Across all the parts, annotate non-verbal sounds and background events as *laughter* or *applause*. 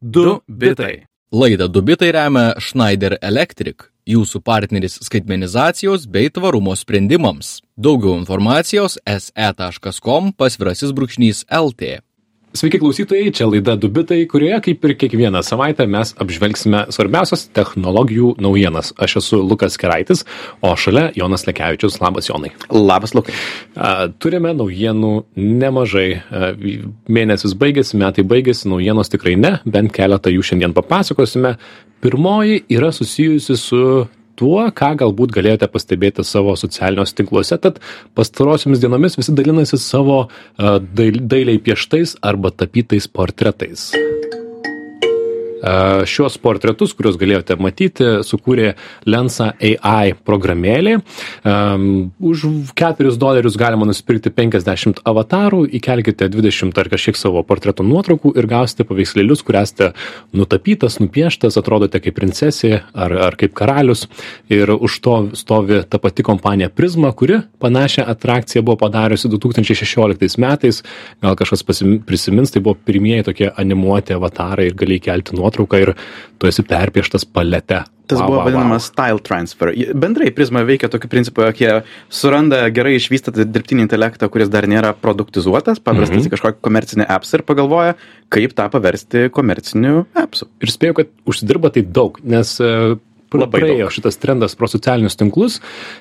Du bitai. Laidą Dubitai remia Schneider Electric, jūsų partneris skaitmenizacijos bei tvarumo sprendimams. Daugiau informacijos se.com pasvirasis brūkšnys LT. Sveiki klausytojai, čia laida Dubitai, kurioje kaip ir kiekvieną savaitę mes apžvelgsime svarbiausias technologijų naujienas. Aš esu Lukas Keraitis, o šalia Jonas Lekevičius. Labas Jonai. Labas Lukai. Turime naujienų nemažai. Mėnesis baigėsi, metai baigėsi, naujienos tikrai ne, bent keletą jų šiandien papasakosime. Pirmoji yra susijusi su tuo, ką galbūt galėjote pastebėti savo socialiniuose tinkluose, tad pastarosiomis dienomis visi dalinasi savo dailiai pieštais arba tapytais portretais. Šios portretus, kuriuos galėjote matyti, sukūrė Lensa AI programėlė. Už 4 dolerius galima nusipirkti 50 avatarų, įkelkite 20 ar kažkiek savo portreto nuotraukų ir gausite paveikslėlius, kur esate nutapytas, nupieštas, atrodote kaip princesė ar, ar kaip karalius. Ir už to stovi ta pati kompanija Prisma, kuri panašią atrakciją buvo padariusi 2016 metais. Gal kažkas prisimins, tai buvo pirmieji tokie animuoti avatarai ir gali įkelti nuotrauką nuotrauką ir tu esi perpieštas palete. Tas wow, buvo wow, vadinamas wow. style transfer. Bendrai Prisma veikia tokiu principu, jog jie suranda gerai išvystytą dirbtinį intelektą, kuris dar nėra produktizuotas, paprastas mm -hmm. į kažkokį komercinį appsą ir pagalvoja, kaip tą paversti komerciniu appsu. Ir spėjau, kad užsidirba tai daug, nes Labai praėjo daug. šitas trendas pro socialinius tinklus.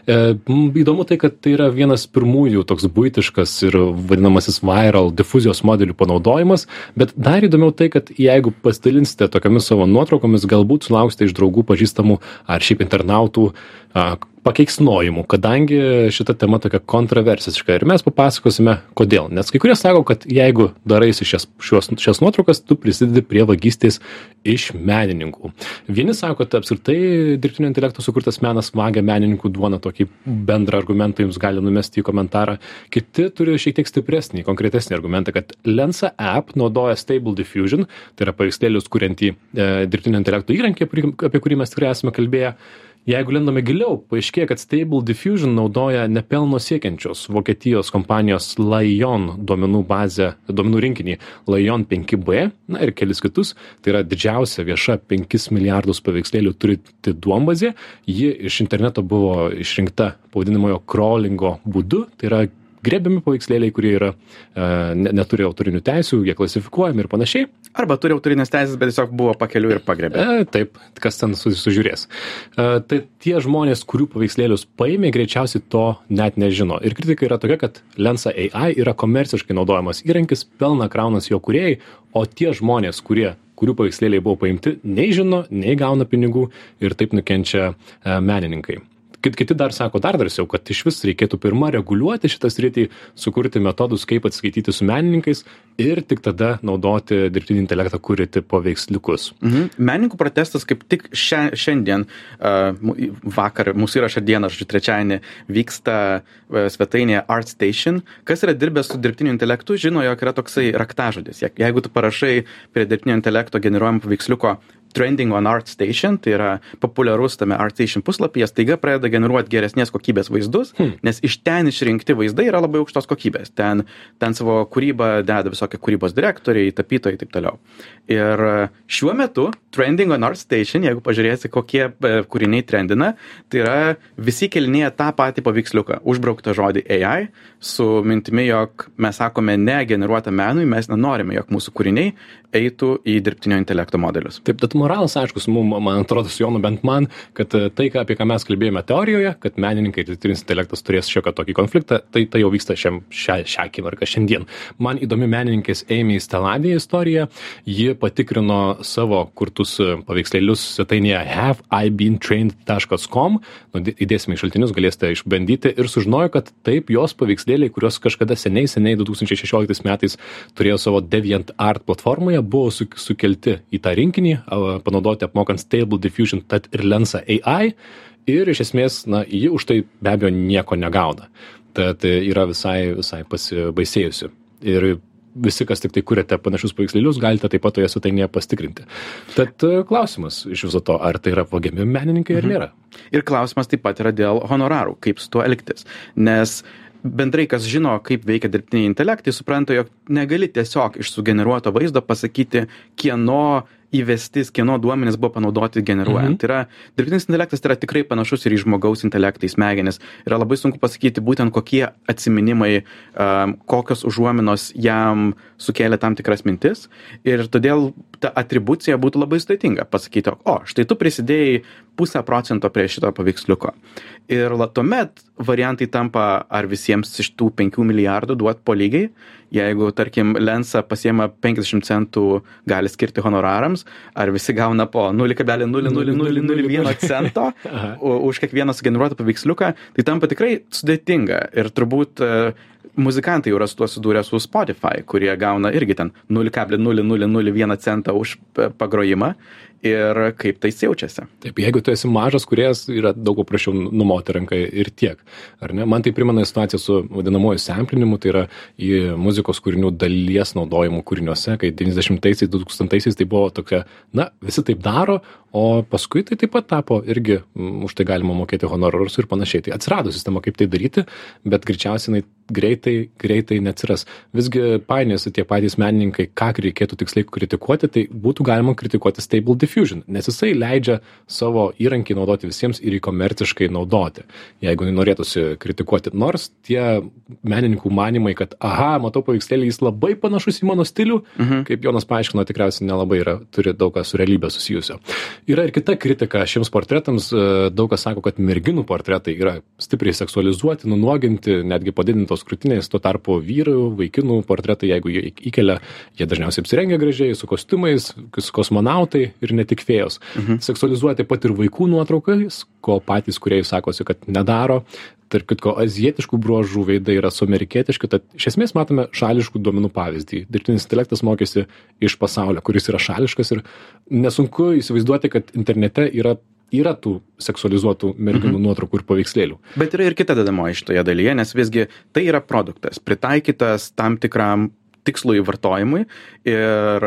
E, įdomu tai, kad tai yra vienas pirmųjų toks būtiškas ir vadinamasis viral difuzijos modelių panaudojimas, bet dar įdomiau tai, kad jeigu pasidalinsite tokiamis savo nuotraukomis, galbūt sulauksite iš draugų, pažįstamų ar šiaip internautų pakeiksnojimų, kadangi šita tema tokia kontroversiška ir mes papasakosime, kodėl. Nes kai kurie sako, kad jeigu daraisi šias, šios, šias nuotraukas, tu prisidedi prie vagystės iš menininkų. Vieni sako, kad apskritai dirbtinio intelekto sukurtas menas vagia menininkų duoną, tokį bendrą argumentą jums gali numesti į komentarą. Kiti turi šiek tiek stipresnį, konkretesnį argumentą, kad Lensa app naudoja Stable Diffusion, tai yra paveikslėlius kuriantį e, dirbtinio intelekto įrankį, apie kurį mes tikrai esame kalbėję jeigu lendame giliau paaiškėja kad stable diffusion naudoja nepelno siekiančios vokietijos kompanijos lion duomenų bazę duomenų rinkinį lion penki b na ir kelis kitus. Tai yra didžiausia vieša penkis milijardus paveikslėlių turinti duombazė. Ji iš interneto buvo išrinkta pavadinamojo krolingo būdu. Tai yra griebiami paveikslėliai, kurie yra, e, ne, neturi autorinių teisių, jie klasifikuojami ir panašiai. Arba turi autorinės teisės, bet tiesiog buvo pakeliu ir pagrebė. E, taip, kas ten su, sužiūrės. E, tai tie žmonės, kurių paveikslėlius paėmė, greičiausiai to net nežino. Ir kritika yra tokia, kad Lensa AI yra komerciškai naudojamas įrankis, pelna kraunas jo kuriejai, o tie žmonės, kurie kurių paveikslėliai buvo paimti, nei žino, nei gauna pinigų ir taip nukenčia e, menininkai kit kiti dar sako dar drąsiau kad išvis reikėtų pirma reguliuoti šitą sritį sukurti metodus kaip atsiskaityti su menininkais ir tik tada naudoti dirbtinį intelektą kuriate paveiksliukus. Mhm. menininkų protestas kaip tik šia šiandien a vakar mūsų įrašo dieną žodžiu trečiadienį vyksta svetainėje artstation. Kas yra dirbęs su dirbtiniu intelektu žino jog yra toksai raktažodis. Jeigu tu parašai prie dirbtinio intelekto generuojamo paveiksliuko trending on ArtStation, tai yra populiarus tame ArtStation puslapyje, staiga pradeda generuoti geresnės kokybės vaizdus, hmm. nes iš ten išrinkti vaizdai yra labai aukštos kokybės. Ten, ten savo kūrybą deda visokie kūrybos direktoriai, tapytojai ir taip toliau. Ir šiuo metu trending on ArtStation, jeigu pažiūrėsi, kokie e, kūriniai trendina, tai yra visi kelinėje tą patį paveiksliuką, užbrauktą žodį AI, su mintimi, jog mes sakome ne generuotą menui, mes nenorime, jog mūsų kūriniai eitų į dirbtinio intelekto modelius. Taip, tad moralas aiškus, mum, man atrodo, su Jonu bent man, kad e, tai, apie ką mes kalbėjome teorijoje, kad menininkai ir dirbtinis intelektas turės šiokį tokį konfliktą, tai tai jau vyksta šiam, šią, šią akimirką šiandien. Man įdomi menininkės Amy Steladė istorija, ji patikrino savo kurtus e, paveikslėlius svetainėje haveibeentrained.com, nu, įdėsime į šaltinius, galėsite išbandyti. Ir sužinojo, kad taip jos paveikslėliai, kuriuos kažkada seniai, seniai 2016 metais turėjo savo DeviantArt platformoje, buvo su, sukelti į tą rinkinį, panaudoti apmokant Stable Diffusion, tad ir Lensa AI ir iš esmės, na, ji už tai be abejo nieko negauna. Tad yra visai, visai pasibaisėjusi. Ir visi, kas tik tai kuriate panašius paveikslėlius, galite taip pat toje svetainėje pastikrinti. Tad e, klausimas iš viso to, ar tai yra vagiami menininkai ar mhm. nėra. Ir klausimas taip pat yra dėl honorarų, kaip su tuo elgtis. Nes bendrai kas žino kaip veikia dirbtiniai intelektai supranta jog negali tiesiog iš sugeneruoto vaizdo pasakyti kieno įvestis kieno duomenys buvo panaudoti generuojant. Mhm. Tai yra, dirbtinis intelektas tai yra tikrai panašus ir į žmogaus intelektą, į smegenis. Yra labai sunku pasakyti būtent kokie atsiminimai, um, kokios užuominos jam sukėlė tam tikras mintis. Ir todėl ta atribucija būtų labai sudėtinga pasakyti, o štai tu prisidėjai pusę procento prie šito paveiksliuko. Ir tuomet variantai tampa ar visiems iš tų 5 milijardų duot po lygiai, jeigu, tarkim, Lensa pasiema 50 centų gali skirti honorarams, ar visi gauna po 0,0001 *laughs* cento už kiekvieną sugeneruotą paveiksliuką, tai tampa tikrai sudėtinga. Ir turbūt e, muzikantai jau yra su tuo sudūrę su Spotify, kurie gauna irgi ten 0,0001 centą už pagrojimą ir kaip tai jaučiasi. Taip, jeigu tu esi mažas kuriejas, yra daug paprasčiau numoti ranką ir tiek. Ar ne? Man tai primena situaciją su vadinamoju samplinimu, tai yra į muzikos kūrinių dalies naudojimu kūriniuose, kai 90-aisiais, 2000-aisiais tai buvo tokia, na, visi taip daro, o paskui tai taip pat tapo irgi, už tai galima mokėti honorarus ir panašiai. Tai atsirado sistema, kaip tai daryti, bet greičiausiai jinai greitai, greitai neatsiras. Visgi painiosi tie patys menininkai, ką reikėtų tiksliai kritikuoti, tai būtų galima kritikuoti Stable Diffusion, nes jisai leidžia savo įrankį naudoti visiems ir jį komerciškai naudoti, jeigu norėtųsi kritikuoti. Nors tie menininkų manimai, kad, aha, matau paveikslėlį, jis labai panašus į mano stilių, mhm. kaip Jonas paaiškino, tikriausiai nelabai yra, turi daug kas su realybė susijusio. Yra ir kita kritika šiems portretams, daug kas sako, kad merginų portretai yra stipriai seksualizuoti, nunuoginti, netgi padidintos tos krūtinės, tuo tarpu vyrų, vaikinų portretai, jeigu jie įkelia, jie dažniausiai apsirengia gražiai, su kostiumais, kosmonautai ir ne tik fėjos. Mhm. Seksualizuoti pat ir vaikų nuotraukais, ko patys kuriai sakosi, kad nedaro. Tarp kitko, azijietiškų bruožų veidai yra suamerikietiški, tad iš esmės matome šališkų duomenų pavyzdį. Dirbtinis intelektas mokėsi iš pasaulio, kuris yra šališkas ir nesunku įsivaizduoti, kad internete yra yra tų seksualizuotų merginų mhm. nuotraukų ir paveikslėlių. Bet yra ir kita dedamoji šitoje dalyje, nes visgi tai yra produktas, pritaikytas tam tikram tikslui vartojimui ir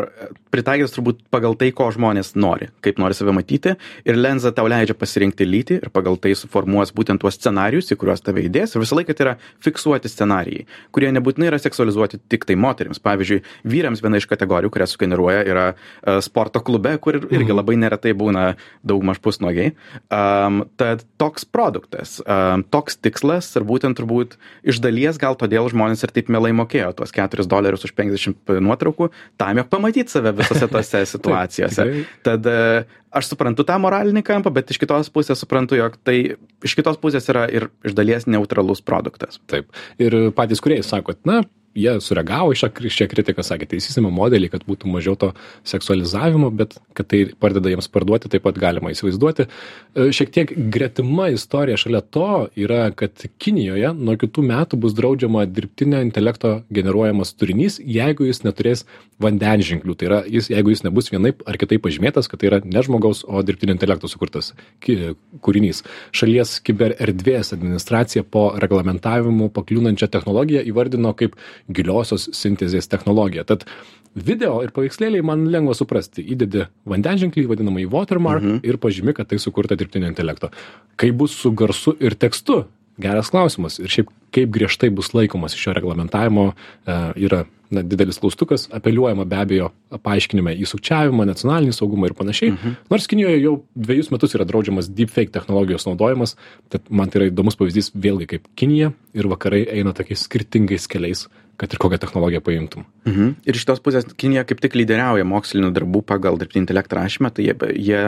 pritaikytas turbūt pagal tai, ko žmonės nori, kaip nori save matyti. Ir lenza tau leidžia pasirinkti lytį ir pagal tai suformuos būtent tuos scenarius, į kuriuos tave įdės. Ir visą laiką tai yra fiksuoti scenarijai, kurie nebūtinai yra seksualizuoti tik tai moteriams. Pavyzdžiui, vyrams viena iš kategorijų, kurią sugeneruoja, yra uh, sporto klube, kur irgi mhm. labai neretai būna daugmaž pusnogiai. Um, tad toks produktas, um, toks tikslas ir būtent turbūt iš dalies gal todėl žmonės ir taip mielai mokėjo tuos 4 dolerius už 50 nuotraukų, tam, jog pamatyt save visose tose *laughs* situacijose. Tad e, aš suprantu tą moralinį kampą, bet iš kitos pusės suprantu, jog tai iš kitos pusės yra ir iš dalies neutralus produktas. Taip. Ir patys kuriejai sakot, na, jie sureagavo į šią, šią kritiką, sakė, taisysime modelį, kad būtų mažiau to seksualizavimo, bet kad tai padeda jiems parduoti, taip pat galima įsivaizduoti. E, šiek tiek gretima istorija šalia to yra, kad Kinijoje nuo kitų metų bus draudžiama dirbtinio intelekto generuojamas turinys, jeigu jis neturės vandenženklių. Tai yra, jis, jeigu jis nebus vienaip ar kitaip pažymėtas, kad tai yra ne žmogaus, o dirbtinio intelekto sukurtas kūrinys. Šalies kibererdvės administracija po reglamentavimu pakliūnančią technologiją įvardino kaip giliosios sintezės technologija. Tad video ir paveikslėliai man lengva suprasti. Įdedi vandenženklį, vadinamą į watermark mhm. ir pažymi, kad tai sukurta dirbtinio intelekto. Kai bus su garsu ir tekstu, geras klausimas. Ir šiaip kaip griežtai bus laikomas šio reglamentavimo e, yra na, didelis klaustukas, apeliuojama be abejo paaiškinime į sukčiavimą, nacionalinį saugumą ir panašiai. Mhm. Nors Kinijoje jau dviejus metus yra draudžiamas deepfake technologijos naudojimas, tad man tai yra įdomus pavyzdys vėlgi kaip Kinija ir vakarai eina tokiais skirtingais keliais kad ir kokią technologiją paimtum. Mhm. Ir iš tos pusės Kinija kaip tik lyderiauja mokslinių darbų pagal dirbtinį intelektą rašymą, tai jie, jie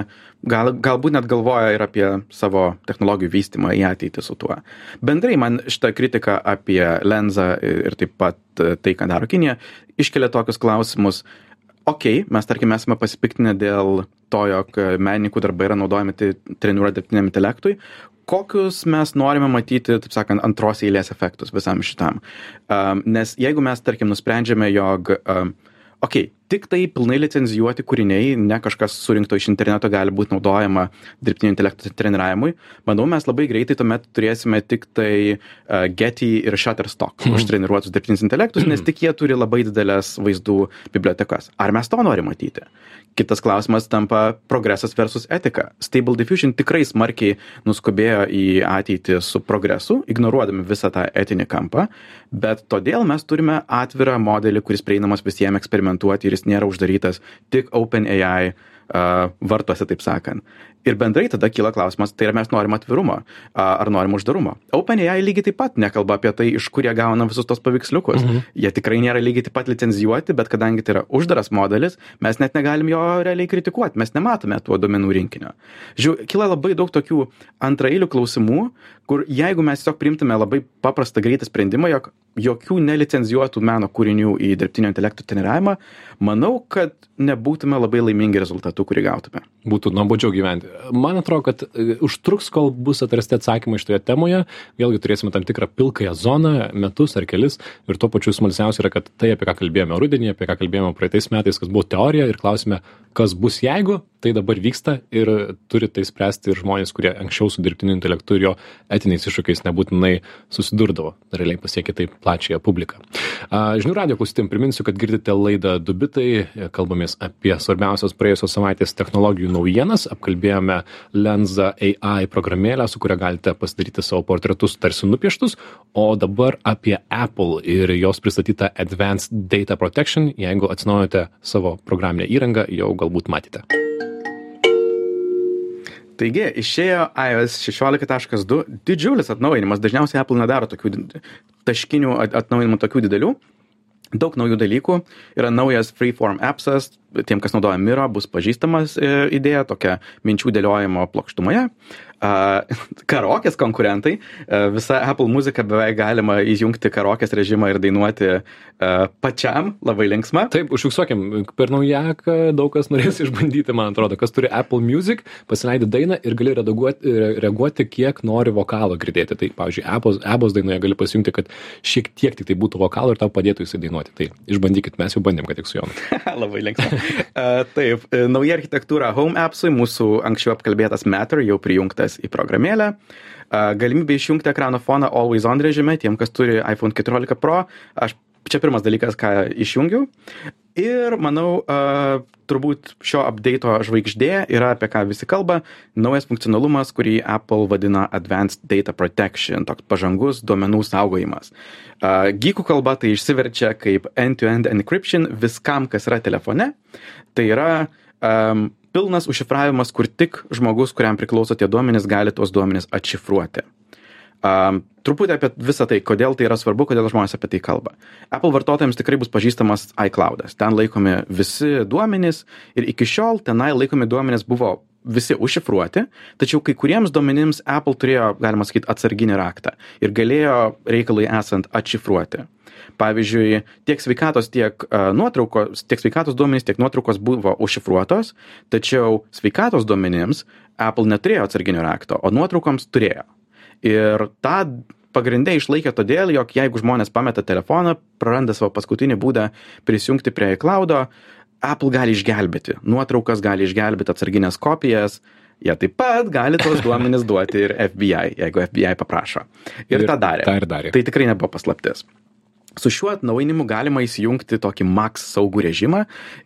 gal, galbūt net galvoja ir apie savo technologijų vystymą į ateitį su tuo. Bendrai man šitą kritiką apie lenzą ir taip pat tai, ką daro Kinija, iškelia tokius klausimus. Ok, mes tarkim esame pasipiktinę dėl to, jog menininkų darbai yra naudojami tai treniruoti dirbtiniam intelektui, kokius mes norime matyti, taip sakant, antros eilės efektus visam šitam. Um, nes jeigu mes, tarkim, nusprendžiame, jog, um, okei, okay, tik tai pilnai licenzijuoti kūriniai, ne kažkas surinkto iš interneto gali būti naudojama dirbtinio intelekto treniravimui. Manau, mes labai greitai tuomet turėsime tik tai uh, Getty ir Shutterstock mm. užtreniruotus dirbtinius intelektus, nes tik jie turi labai didelės vaizdų bibliotekas. Ar mes to norime matyti? Kitas klausimas tampa progresas versus etika. Stable Diffusion tikrai smarkiai nuskubėjo į ateitį su progresu, ignoruodami visą tą etinį kampą, bet todėl mes turime atvirą modelį, kuris prieinamas visiems eksperimentuoti ir jis nėra uždarytas tik OpenAI vartuose, taip sakant. Ir bendrai tada kyla klausimas, tai ar mes norim atvirumo, ar norim uždarumo. OpenAI lygiai taip pat nekalba apie tai, iš kur jie gauna visus tos paveiksliukus. Mhm. Jie tikrai nėra lygiai taip pat licenzijuoti, bet kadangi tai yra uždaras modelis, mes net negalim jo realiai kritikuoti, mes nematome tuo duomenų rinkinio. Žiūrėjau, kyla labai daug tokių antrailių klausimų, kur jeigu mes tiesiog priimtume labai paprastą greitą sprendimą, jog jokių nelicenzijuotų meno kūrinių į dirbtinio intelekto treniravimą, manau, kad nebūtume labai laimingi rezultatu, kurį gautume. Būtų nuobodžiau gyventi. Man atrodo kad e, užtruks kol bus atrasti atsakymai šitoje temoje. Vėlgi turėsime tam tikrą pilkąją zoną metus ar kelis. Ir tuo pačiu smalsiausia yra kad tai apie ką kalbėjome rudenį apie ką kalbėjome praeitais metais kas buvo teorija ir klausime kas bus jeigu tai dabar vyksta ir turi tai spręsti ir žmonės kurie anksčiau su dirbtiniu intelektu ir jo etiniais iššūkiais nebūtinai susidurdavo realiai pasiekia taip plačiąją publiką. Žinių radijo klausytojam priminsiu kad girdite laidą du bitai kalbamės apie svarbiausias praėjusios savaitės technologijų naujienas apkalbėjome lenza ai programėlę su kuria galite pasidaryti savo portretus tarsi nupieštus o dabar apie apple ir jos pristatytą advanced data protection jeigu atsinaujinote savo programinę įrangą jau galbūt matėte Taigi, išėjo iOS 16.2 didžiulis atnaujinimas. Dažniausiai Apple nedaro tokių taškinių atnaujinimų tokių didelių. Daug naujų dalykų. Yra naujas Freeform appsas, tiem, kas naudoja Miro, bus pažįstamas e, idėja, tokia minčių dėliojimo plokštumoje *laughs* karaokės konkurentai. Visa Apple muzika beveik galima įjungti karaokės režimą ir dainuoti pačiam, labai linksma. Taip, užfiksuokim, per naujaką daug kas norės *laughs* išbandyti, man atrodo, kas turi Apple Music, pasileidi dainą ir gali redaguoti, reaguoti, kiek nori vokalo girdėti. Tai, pavyzdžiui, Apple's, Apple's dainoje gali pasijungti, kad šiek tiek tik tai būtų vokalo ir tau padėtų jisai dainuoti. Tai išbandykit, mes jau bandėm, kad tik su juo. *laughs* labai linksma. taip, e, nauja architektūra Home Appsui, mūsų anksčiau apkalbėtas Matter jau prijungtas įrašas į programėlę. Galimybė išjungti ekrano foną Always On režime, tiem, kas turi iPhone 14 Pro. Aš čia pirmas dalykas, ką išjungiu. Ir manau, turbūt šio update'o žvaigždė yra apie ką visi kalba. Naujas funkcionalumas, kurį Apple vadina Advanced Data Protection, toks pažangus duomenų saugojimas. Gykų kalba tai išsiverčia kaip end-to-end -end encryption viskam, kas yra telefone. Tai yra um, pilnas užšifravimas, kur tik žmogus, kuriam priklauso tie duomenys, gali tuos duomenys atšifruoti. Um, truputį apie visą tai, kodėl tai yra svarbu, kodėl žmonės apie tai kalba. Apple vartotojams tikrai bus pažįstamas iCloud'as. Ten laikomi visi duomenys ir iki šiol tenai laikomi duomenys buvo visi užšifruoti, tačiau kai kuriems duomenims Apple turėjo, galima sakyti, atsarginį raktą ir galėjo reikalui esant atšifruoti. Pavyzdžiui, tiek sveikatos, tiek uh, nuotraukos, tiek sveikatos duomenys, tiek nuotraukos buvo užšifruotos, tačiau sveikatos duomenims Apple neturėjo atsarginio rakto, o nuotraukoms turėjo. Ir tą pagrindė išlaikė todėl, jog jeigu žmonės pameta telefoną, praranda savo paskutinį būdą prisijungti prie iCloud'o, Apple gali išgelbėti. Nuotraukas gali išgelbėti atsarginės kopijas, jie taip pat gali tos duomenis *laughs* duoti ir FBI, jeigu FBI paprašo. Ir, ir tą darė. Ta ir darė. Tai tikrai nebuvo paslaptis su šiuo atnaujinimu galima įsijungti tokį max saugų režimą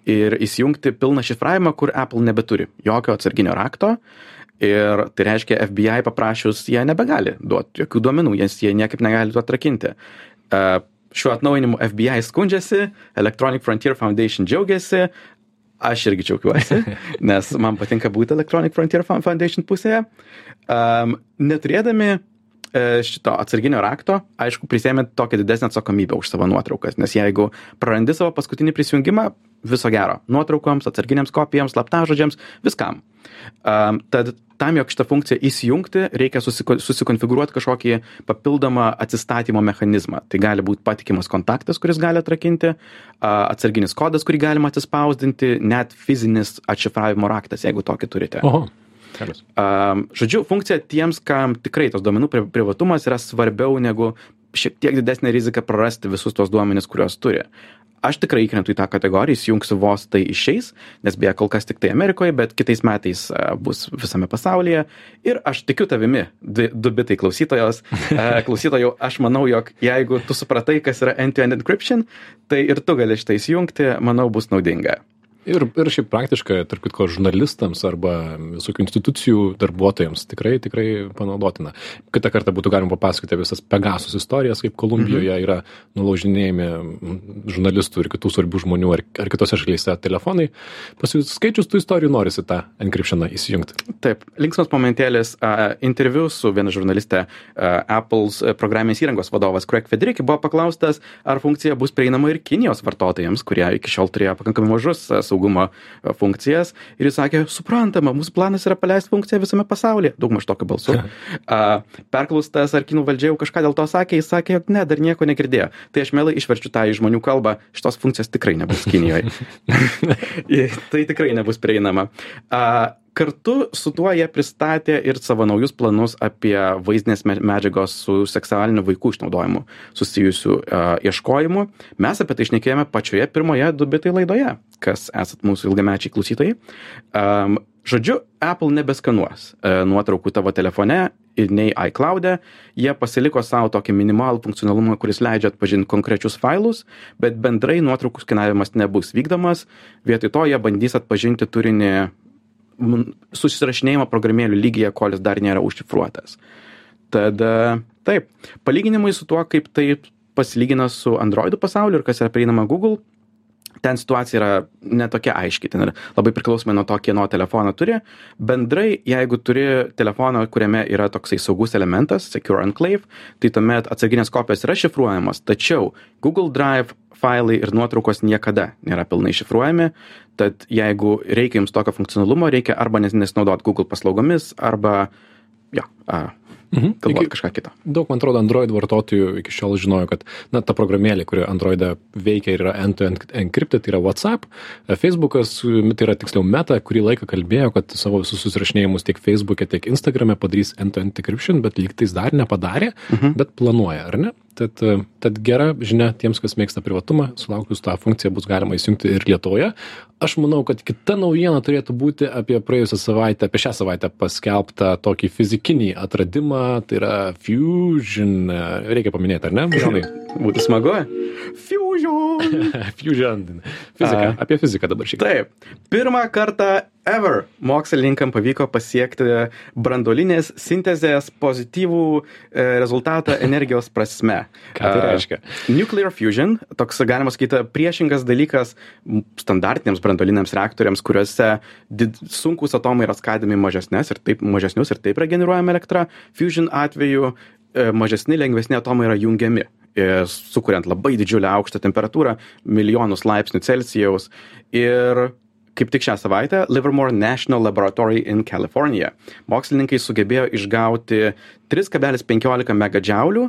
ir įsijungti pilną šifravimą, kur Apple nebeturi jokio atsarginio rakto. Ir tai reiškia, FBI paprašius, jie nebegali duoti jokių duomenų, nes jie niekaip negali to atrakinti. Šiuo atnaujinimu FBI skundžiasi, Electronic Frontier Foundation džiaugiasi, aš irgi džiaugiuosi, *laughs* nes man patinka būti Electronic Frontier Foundation pusėje. Um, neturėdami E, šito atsarginio rakto, aišku, prisėmė tokią didesnę atsakomybę už savo nuotraukas, nes jeigu prarandi savo paskutinį prisijungimą, viso gero - nuotraukoms, atsarginiams kopijams, slaptažodžiams, viskam. Um, tad tam, jog šitą funkciją įsijungti, reikia susiko, susikonfigūruoti kažkokį papildomą atsistatymo mechanizmą. Tai gali būti patikimas kontaktas, kuris gali atrakinti, atsarginis kodas, kurį galima atsispausdinti, net fizinis atšifravimo raktas, jeigu tokį turite. Oho. Um, žodžiu, funkcija tiems, kam tikrai tos duomenų privatumas yra svarbiau negu šiek tiek didesnė rizika prarasti visus tos duomenis, kuriuos turi. Aš tikrai įkrentu į tą kategoriją įsijungsiu vos tai išeis nes beje kol kas tiktai amerikoje bet kitais metais bus visame pasaulyje. Ir aš tikiu tavimi du bitai klausytojos. *laughs* Klausytojau aš manau jog jeigu tu supratai kas yra end to end encryption tai ir tu gali šitą įsijungti manau bus naudinga ir ir šiaip praktiška tarp kitko žurnalistams arba visokių institucijų darbuotojams tikrai tikrai panaudotina kitą kartą būtų galima papasakoti visas pegasus istorijas kaip kolumbijoje Mhm. yra nulaužinėjami žurnalistų ir kitų svarbių žmonių ar ar kitose šalyse telefonai pasiskaičius tų istorijų norisi tą enkrypšioną įsijungti Taip, linksmas momentėlis. Uh, interviu su viena žurnaliste, uh, Apple's programinės įrangos vadovas Craig Federiki buvo paklaustas, ar funkcija bus prieinama ir Kinijos vartotojams, kurie iki šiol turėjo pakankamai mažus saugumo uh, funkcijas. Ir jis sakė, suprantama, mūsų planas yra paleisti funkciją visame pasaulyje. Daug maž tokiu balsu. Uh, perklaustas, ar kinų valdžia jau kažką dėl to sakė, jis sakė, jog ne, dar nieko negirdėjo. Tai aš mielai išverčiu tą į žmonių kalbą, šitos funkcijos tikrai nebus Kinijoje. *laughs* *laughs* tai tikrai nebus prieinama. Uh, kartu su tuo jie pristatė ir savo naujus planus apie vaizdinės me- medžiagos su seksualiniu vaikų išnaudojimu susijusių uh, ieškojimų. Mes apie tai išnekėjome pačioje pirmoje du bitai laidoje, kas esat mūsų ilgamečiai klausytojai. Um, žodžiu, Apple nebeskanuos uh, nuotraukų tavo telefone ir nei iCloud'e. Jie pasiliko savo tokį minimalų funkcionalumą, kuris leidžia atpažinti konkrečius failus, bet bendrai nuotraukų skenavimas nebus vykdomas. Vietoj to jie bandys atpažinti turinį susirašinėjimo programėlių lygyje, kol jis dar nėra užšifruotas. Tad taip, palyginimai su tuo, kaip tai pasilygina su Android pasauliu ir kas yra prieinama Google, ten situacija yra netokia aiški, ten yra labai priklausomai nuo to, kieno telefoną turi. Bendrai, jeigu turi telefoną, kuriame yra toksai saugus elementas, Secure Enclave, tai tuomet atsarginės kopijos yra šifruojamos, tačiau Google Drive failai ir nuotraukos niekada nėra pilnai šifruojami, tad jeigu reikia jums tokio funkcionalumo, reikia arba nes- nesinaudot Google paslaugomis, arba, jo, a, Mhm. Iki- kažką kitą. daug man atrodo android vartotojų iki šiol žinojo kad na ta programėlė kuri androide veikia ir yra end to end encrypted tai yra whatsapp e, e, tai yra tiksliau meta kurį laiką kalbėjo kad savo visus susirašinėjimus tiek feisbuke tiek instagrame padarys end to end encryption bet lygtais dar nepadarė bet planuoja ar ne tad e, tad gera žinia tiems kas mėgsta privatumą sulaukus tą funkciją bus galima įsijungti ir lietuvoje. Aš manau kad kita naujiena turėtų būti apie praėjusią savaitę apie šią savaitę paskelbtą tokį fizikinį atradimą tai yra fusion. E, reikia paminėti ar ne jonai? Būtų *laughs* smagu. Fusion! *laughs* fusion. Fizika. A. apie fiziką dabar šiek tiek. Taip, pirmą kartą ever mokslininkam pavyko pasiekti brandolinės sintezės pozityvų e, rezultatą *laughs* energijos prasme. Ką tai A, reiškia? Nuclear fusion, toks galima sakyti priešingas dalykas standartiniams brandoliniams reaktoriams, kuriuose did, sunkus atomai yra skaidomi į mažesnes ir taip mažesnius ir taip yra generuojama elektra. Fusion atveju e, mažesni, lengvesni atomai yra jungiami e, sukuriant labai didžiulę aukštą temperatūrą, milijonus laipsnių Celsijaus. Ir kaip tik šią savaitę Livermore National Laboratory in California. Mokslininkai sugebėjo išgauti 3,15 megadžiaulių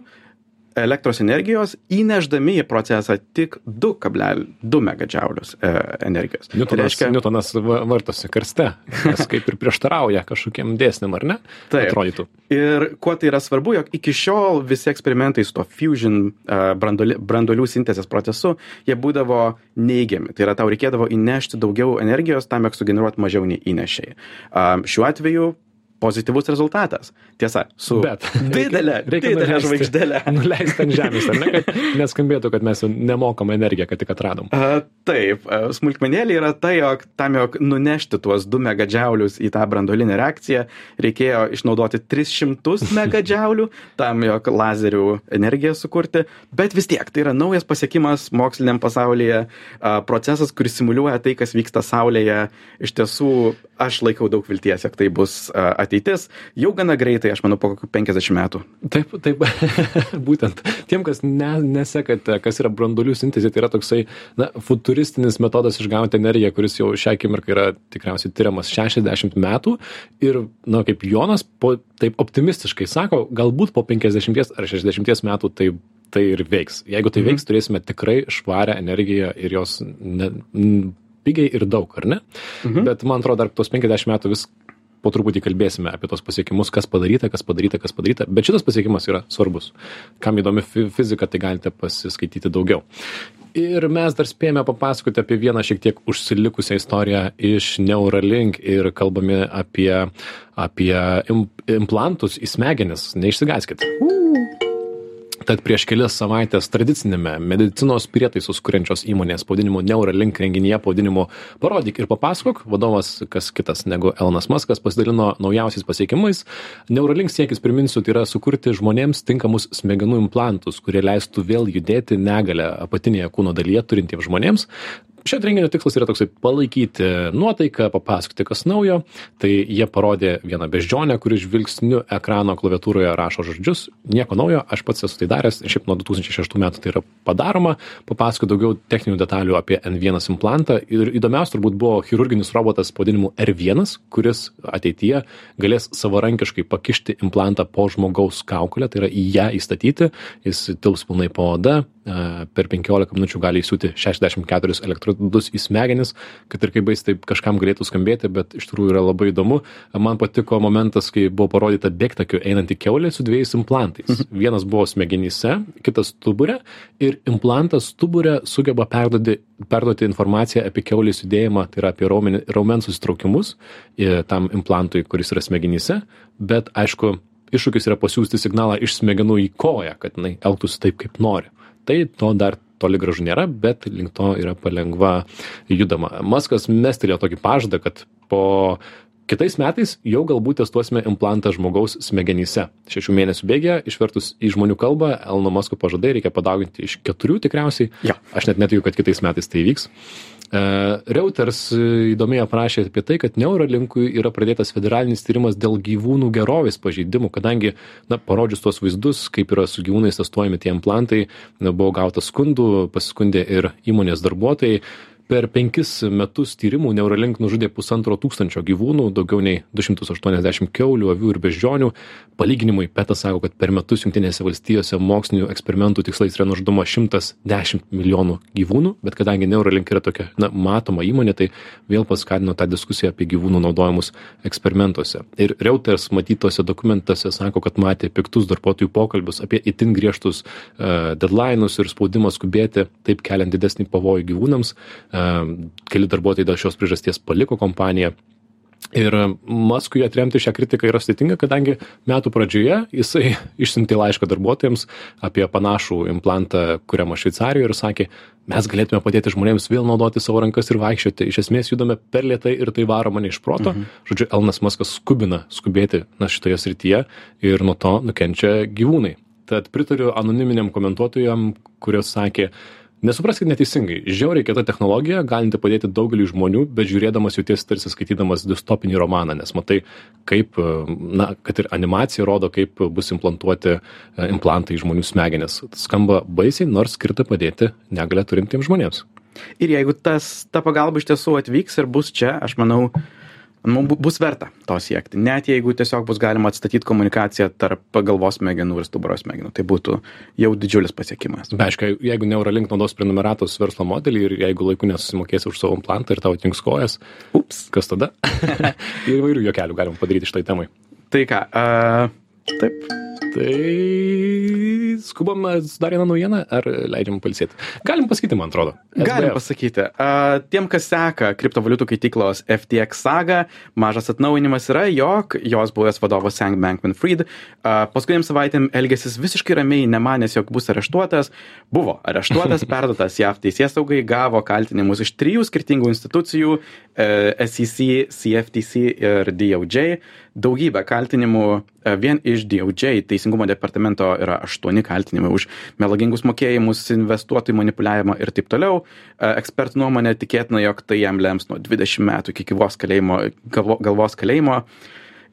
elektros energijos, įneždami į procesą tik 2,2 megadžiaulius e, energijos. Tai Newtonas, reiškia, Newtonas va- vartosi karste, kas kaip ir prieštarauja kažkokiem dėsnim, ar ne? Taip. Atrodytų. Ir kuo tai yra svarbu, jog iki šiol visi eksperimentai su to fusion uh, brandoli, brandolių sintezės procesu, jie būdavo neigiami. Tai yra, tau reikėdavo įnešti daugiau energijos tam, jog sugeneruot mažiau nei įnešiai. Šiuo atveju pozityvus rezultatas. Tiesa, su Bet didelė, *laughs* reikia didelė nuleisti- žvaigždelė. *laughs* Nuleisti ant žemės, ar ne? Kad neskambėtų, kad mes nemokam energiją, kad tik atradom. A, taip, smulkmenėlė yra tai, jog tam, jog nunešti tuos 2 megadžiaulius į tą brandolinę reakciją, reikėjo išnaudoti 300 *laughs* megadžiaulių tam, jog lazerių energiją sukurti, bet vis tiek tai yra naujas pasiekimas moksliniam pasaulyje, a, procesas, kuris simuliuoja tai, kas vyksta Saulėje. Iš tiesų, aš laikau daug vilties, jog tai bus a, ateitis. Jau gana greitai, aš manau, po kokių 50 metų. Taip, taip, *laughs* būtent. Tiem, kas ne, nesekate, kas yra branduolių sintezė, tai yra toksai, na, futuristinis metodas išgauti energiją, kuris jau šią akimirką yra tikriausiai tyriamas 60 metų. Ir, na, kaip Jonas po, taip optimistiškai sako, galbūt po 50 ar 60 metų tai, tai ir veiks. Jeigu tai veiks, turėsime tikrai švarę energiją ir jos ne, pigiai ir daug, ar ne? Bet man atrodo, dar tuos 50 metų vis po truputį kalbėsime apie tos pasiekimus, kas padaryta, kas padaryta, kas padaryta, bet šitas pasiekimas yra svarbus. Kam įdomi fizika, tai galite pasiskaityti daugiau. Ir mes dar spėjome papasakoti apie vieną šiek tiek užsilikusią istoriją iš Neuralink ir kalbame apie, apie implantus į smegenis. Neišsigaskite. Uh tad prieš kelias savaites tradiciniame medicinos prietaisus kuriančios įmonės pavadinimu neuralink renginyje pavadinimu parodyk ir papasakok. Vadovas kas kitas negu elonas maskas pasidalino naujausiais pasiekimais. Neuralink siekis priminsiu tai yra sukurti žmonėms tinkamus smegenų implantus kurie leistų vėl judėti negalią apatinėje kūno dalyje turintiems žmonėms šio renginio tikslas yra toksai palaikyti nuotaiką papasakoti kas naujo. Tai jie parodė vieną beždžionę kuri žvilgsniu ekrano klaviatūroje rašo žodžius. Nieko naujo aš pats esu tai daręs. Šiaip nuo du tūkstančiai šeštų metų tai yra padaroma. Papasakoju daugiau techninių detalių apie n vienas implantą. Ir įdomiausia turbūt buvo chirurginis robotas pavadinimu r vienas kuris ateityje galės savarankiškai pakišti implantą po žmogaus kaukole tai yra į ją įstatyti. Jis tilps pilnai po oda per penkiolika minučių gali įsiūti šešiasdešim keturis elektrodus į smegenis kad ir kaip baisiai taip kažkam galėtų skambėti bet iš tikrųjų yra labai įdomu. Man patiko momentas kai buvo parodyta bėgtakiu einanti kiaulė su dvejais implantais. Mhm. vienas buvo smegenyse kitas stubure ir implantas stubure sugeba perduoti perduoti informaciją apie kiaulės judėjimą tai yra apie raumenį raumens susitraukimus tam implantui kuris yra smegenyse. Bet aišku iššūkis yra pasiųsti signalą iš smegenų į koją kad jinai elgtųsi taip kaip nori. Tai to dar toli gražu nėra, bet link to yra palengva judama. Maskas mestelėjo tokį pažadą, kad po kitais metais jau galbūt testuosime implantą žmogaus smegenyse. Šešių mėnesių bėgė, išvertus į žmonių kalbą, Elno Masko pažadai reikia padauginti iš keturių tikriausiai. Ja. Aš net netikiu, kad kitais metais tai vyks. E, Reuters įdomiai aprašė apie tai, kad Neuralinkui yra pradėtas federalinis tyrimas dėl gyvūnų gerovės pažeidimų, kadangi, na, parodžius tuos vaizdus, kaip yra su gyvūnais testuojami tie implantai, na, buvo gauta skundų, pasiskundė ir įmonės darbuotojai per penkis metus tyrimų neuralink nužudė pusantro tūkstančio gyvūnų daugiau nei du šimtus aštuoniasdešim kiaulių avių ir beždžionių. Palyginimui petas sako kad per metus jungtinėse valstijose mokslinių eksperimentų tikslais yra nužudoma šimtas dešimt milijonų gyvūnų bet kadangi neuralink yra tokia na matoma įmonė tai vėl paskatino tą diskusiją apie gyvūnų naudojimus eksperimentuose. Ir reuters matyt tuose dokumentuose sako kad matė piktus darbuotojų pokalbius apie itin griežtus uh, dedlainus ir spaudimą skubėti taip keliant didesnį pavojų gyvūnams. Uh, keli darbuotojai dėl šios priežasties paliko kompaniją. Ir Maskui atremti šią kritiką yra sudėtinga, kadangi metų pradžioje jisai *laughs* išsiuntė laišką darbuotojams apie panašų implantą kuriamą Šveicarijoje ir sakė, mes galėtume padėti žmonėms vėl naudoti savo rankas ir vaikščioti. Iš esmės judame per lietai ir tai varo mane iš proto. Mhm. Žodžiu, Elnas Maskas skubina skubėti na, šitoje srityje ir nuo to nukenčia gyvūnai. Tad pritariu anoniminiam komentuotojam, kurios sakė, nesupraskit neteisingai. Žiauriai kieta technologija galinti padėti daugeliui žmonių bet žiūrėdamas jautiesi tarsi skaitydamas distopinį romaną nes matai kaip na kad ir animacija rodo kaip bus implantuoti e, implantai į žmonių smegenis. Skamba baisiai nors skirta padėti negalią turintiems žmonėms. Ir jeigu tas ta pagalba iš tiesų atvyks ir bus čia aš manau mum bus verta to siekti. Net jeigu tiesiog bus galima atstatyt komunikaciją tarp galvos smegenų ir stuburo smegenų. Tai būtų jau didžiulis pasiekimas. Be aišku jeigu neuralink naudos prenumeratos verslo modelį ir jeigu laiku nesusimokėsi už savo implantą ir tau atjungs kojas ups. kas tada? *laughs* Įvairių juokelių galima padaryti šitai temai. Tai ką a taip. Tai skubam dar vieną naujieną, ar leidžiam palsėti? Galim pasakyti, man atrodo. SBF. Galim pasakyti. Uh, tiem, kas seka kriptovaliutų keitiklos FTX sagą, mažas atnaujinimas yra, jog jos buvęs vadovas Sang Bankman Fried uh, paskutiniam savaitėm elgėsis visiškai ramiai, nemanęs, jog bus areštuotas. Buvo areštuotas, *laughs* perduotas JAV teisės saugai, gavo kaltinimus iš trijų skirtingų institucijų uh, SEC, CFTC ir DOJ. Daugybę kaltinimų uh, vien iš DOJ. Teisingumo departamento yra aštuoni kaltinimai už melagingus mokėjimus investuotojų manipuliavimą ir taip toliau. E, ekspertų nuomone tikėtina jog tai jam lems nuo dvidešim metų iki gyvos kalėjimo galvo galvos kalėjimo.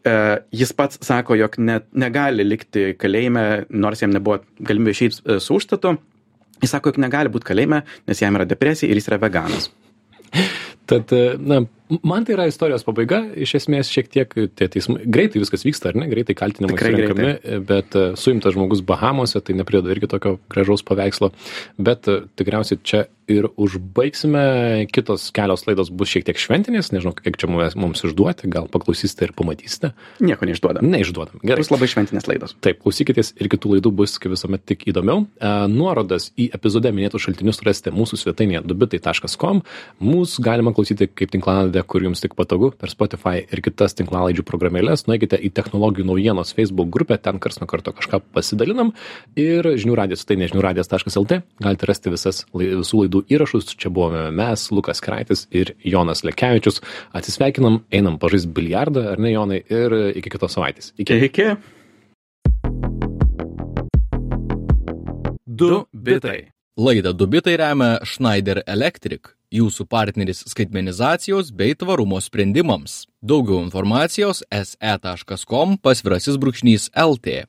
E, jis pats sako jog net negali likti kalėjime nors jam nebuvo galimybė išeit e, su užstatu. Jis sako jog negali būt kalėjime nes jam yra depresija ir jis yra veganas. Tad, na, Man tai yra istorijos pabaiga, iš esmės šiek tiek tie teismai, greitai viskas vyksta, ar ne, greitai kaltinimai surenkami, bet e, suimtas žmogus Bahamose, tai neprideda irgi tokio gražaus paveikslo, bet e, tikriausiai čia ir užbaigsime, kitos kelios laidos bus šiek tiek šventinės, nežinau, kiek čia mums, išduoti, gal paklausysite ir pamatysite. Nieko neišduodam. Neišduodam. Gerai. Bus labai šventinės laidos. Taip, klausykitės ir kitų laidų bus, kaip visuomet, tik įdomiau. E, nuorodas į epizode minėtus šaltinius rasite mūsų svetainėje dubitai.com. Mūsų galima klausyti kaip tinklalaidė, kur jums tik patogu, per Spotify ir kitas tinklalaidžių programėlės. Nuėkite į technologijų naujienos Facebook grupę, ten kars nuo karto kažką pasidalinam. Ir žinių radijas, tai nežinių radijas.lt, galite rasti visas visų laidų įrašus. Čia buvome mes, Lukas Kraitis ir Jonas Lekevičius. Atsisveikinam, einam pažais biliardą, ar ne, Jonai, ir iki kitos savaitės. Iki. Iki. Du bitai. Laidą Du bitai remia Schneider Electric, jūsų partneris skaitmenizacijos bei tvarumo sprendimams. Daugiau informacijos se.com pasvirasis brūkšnys LT.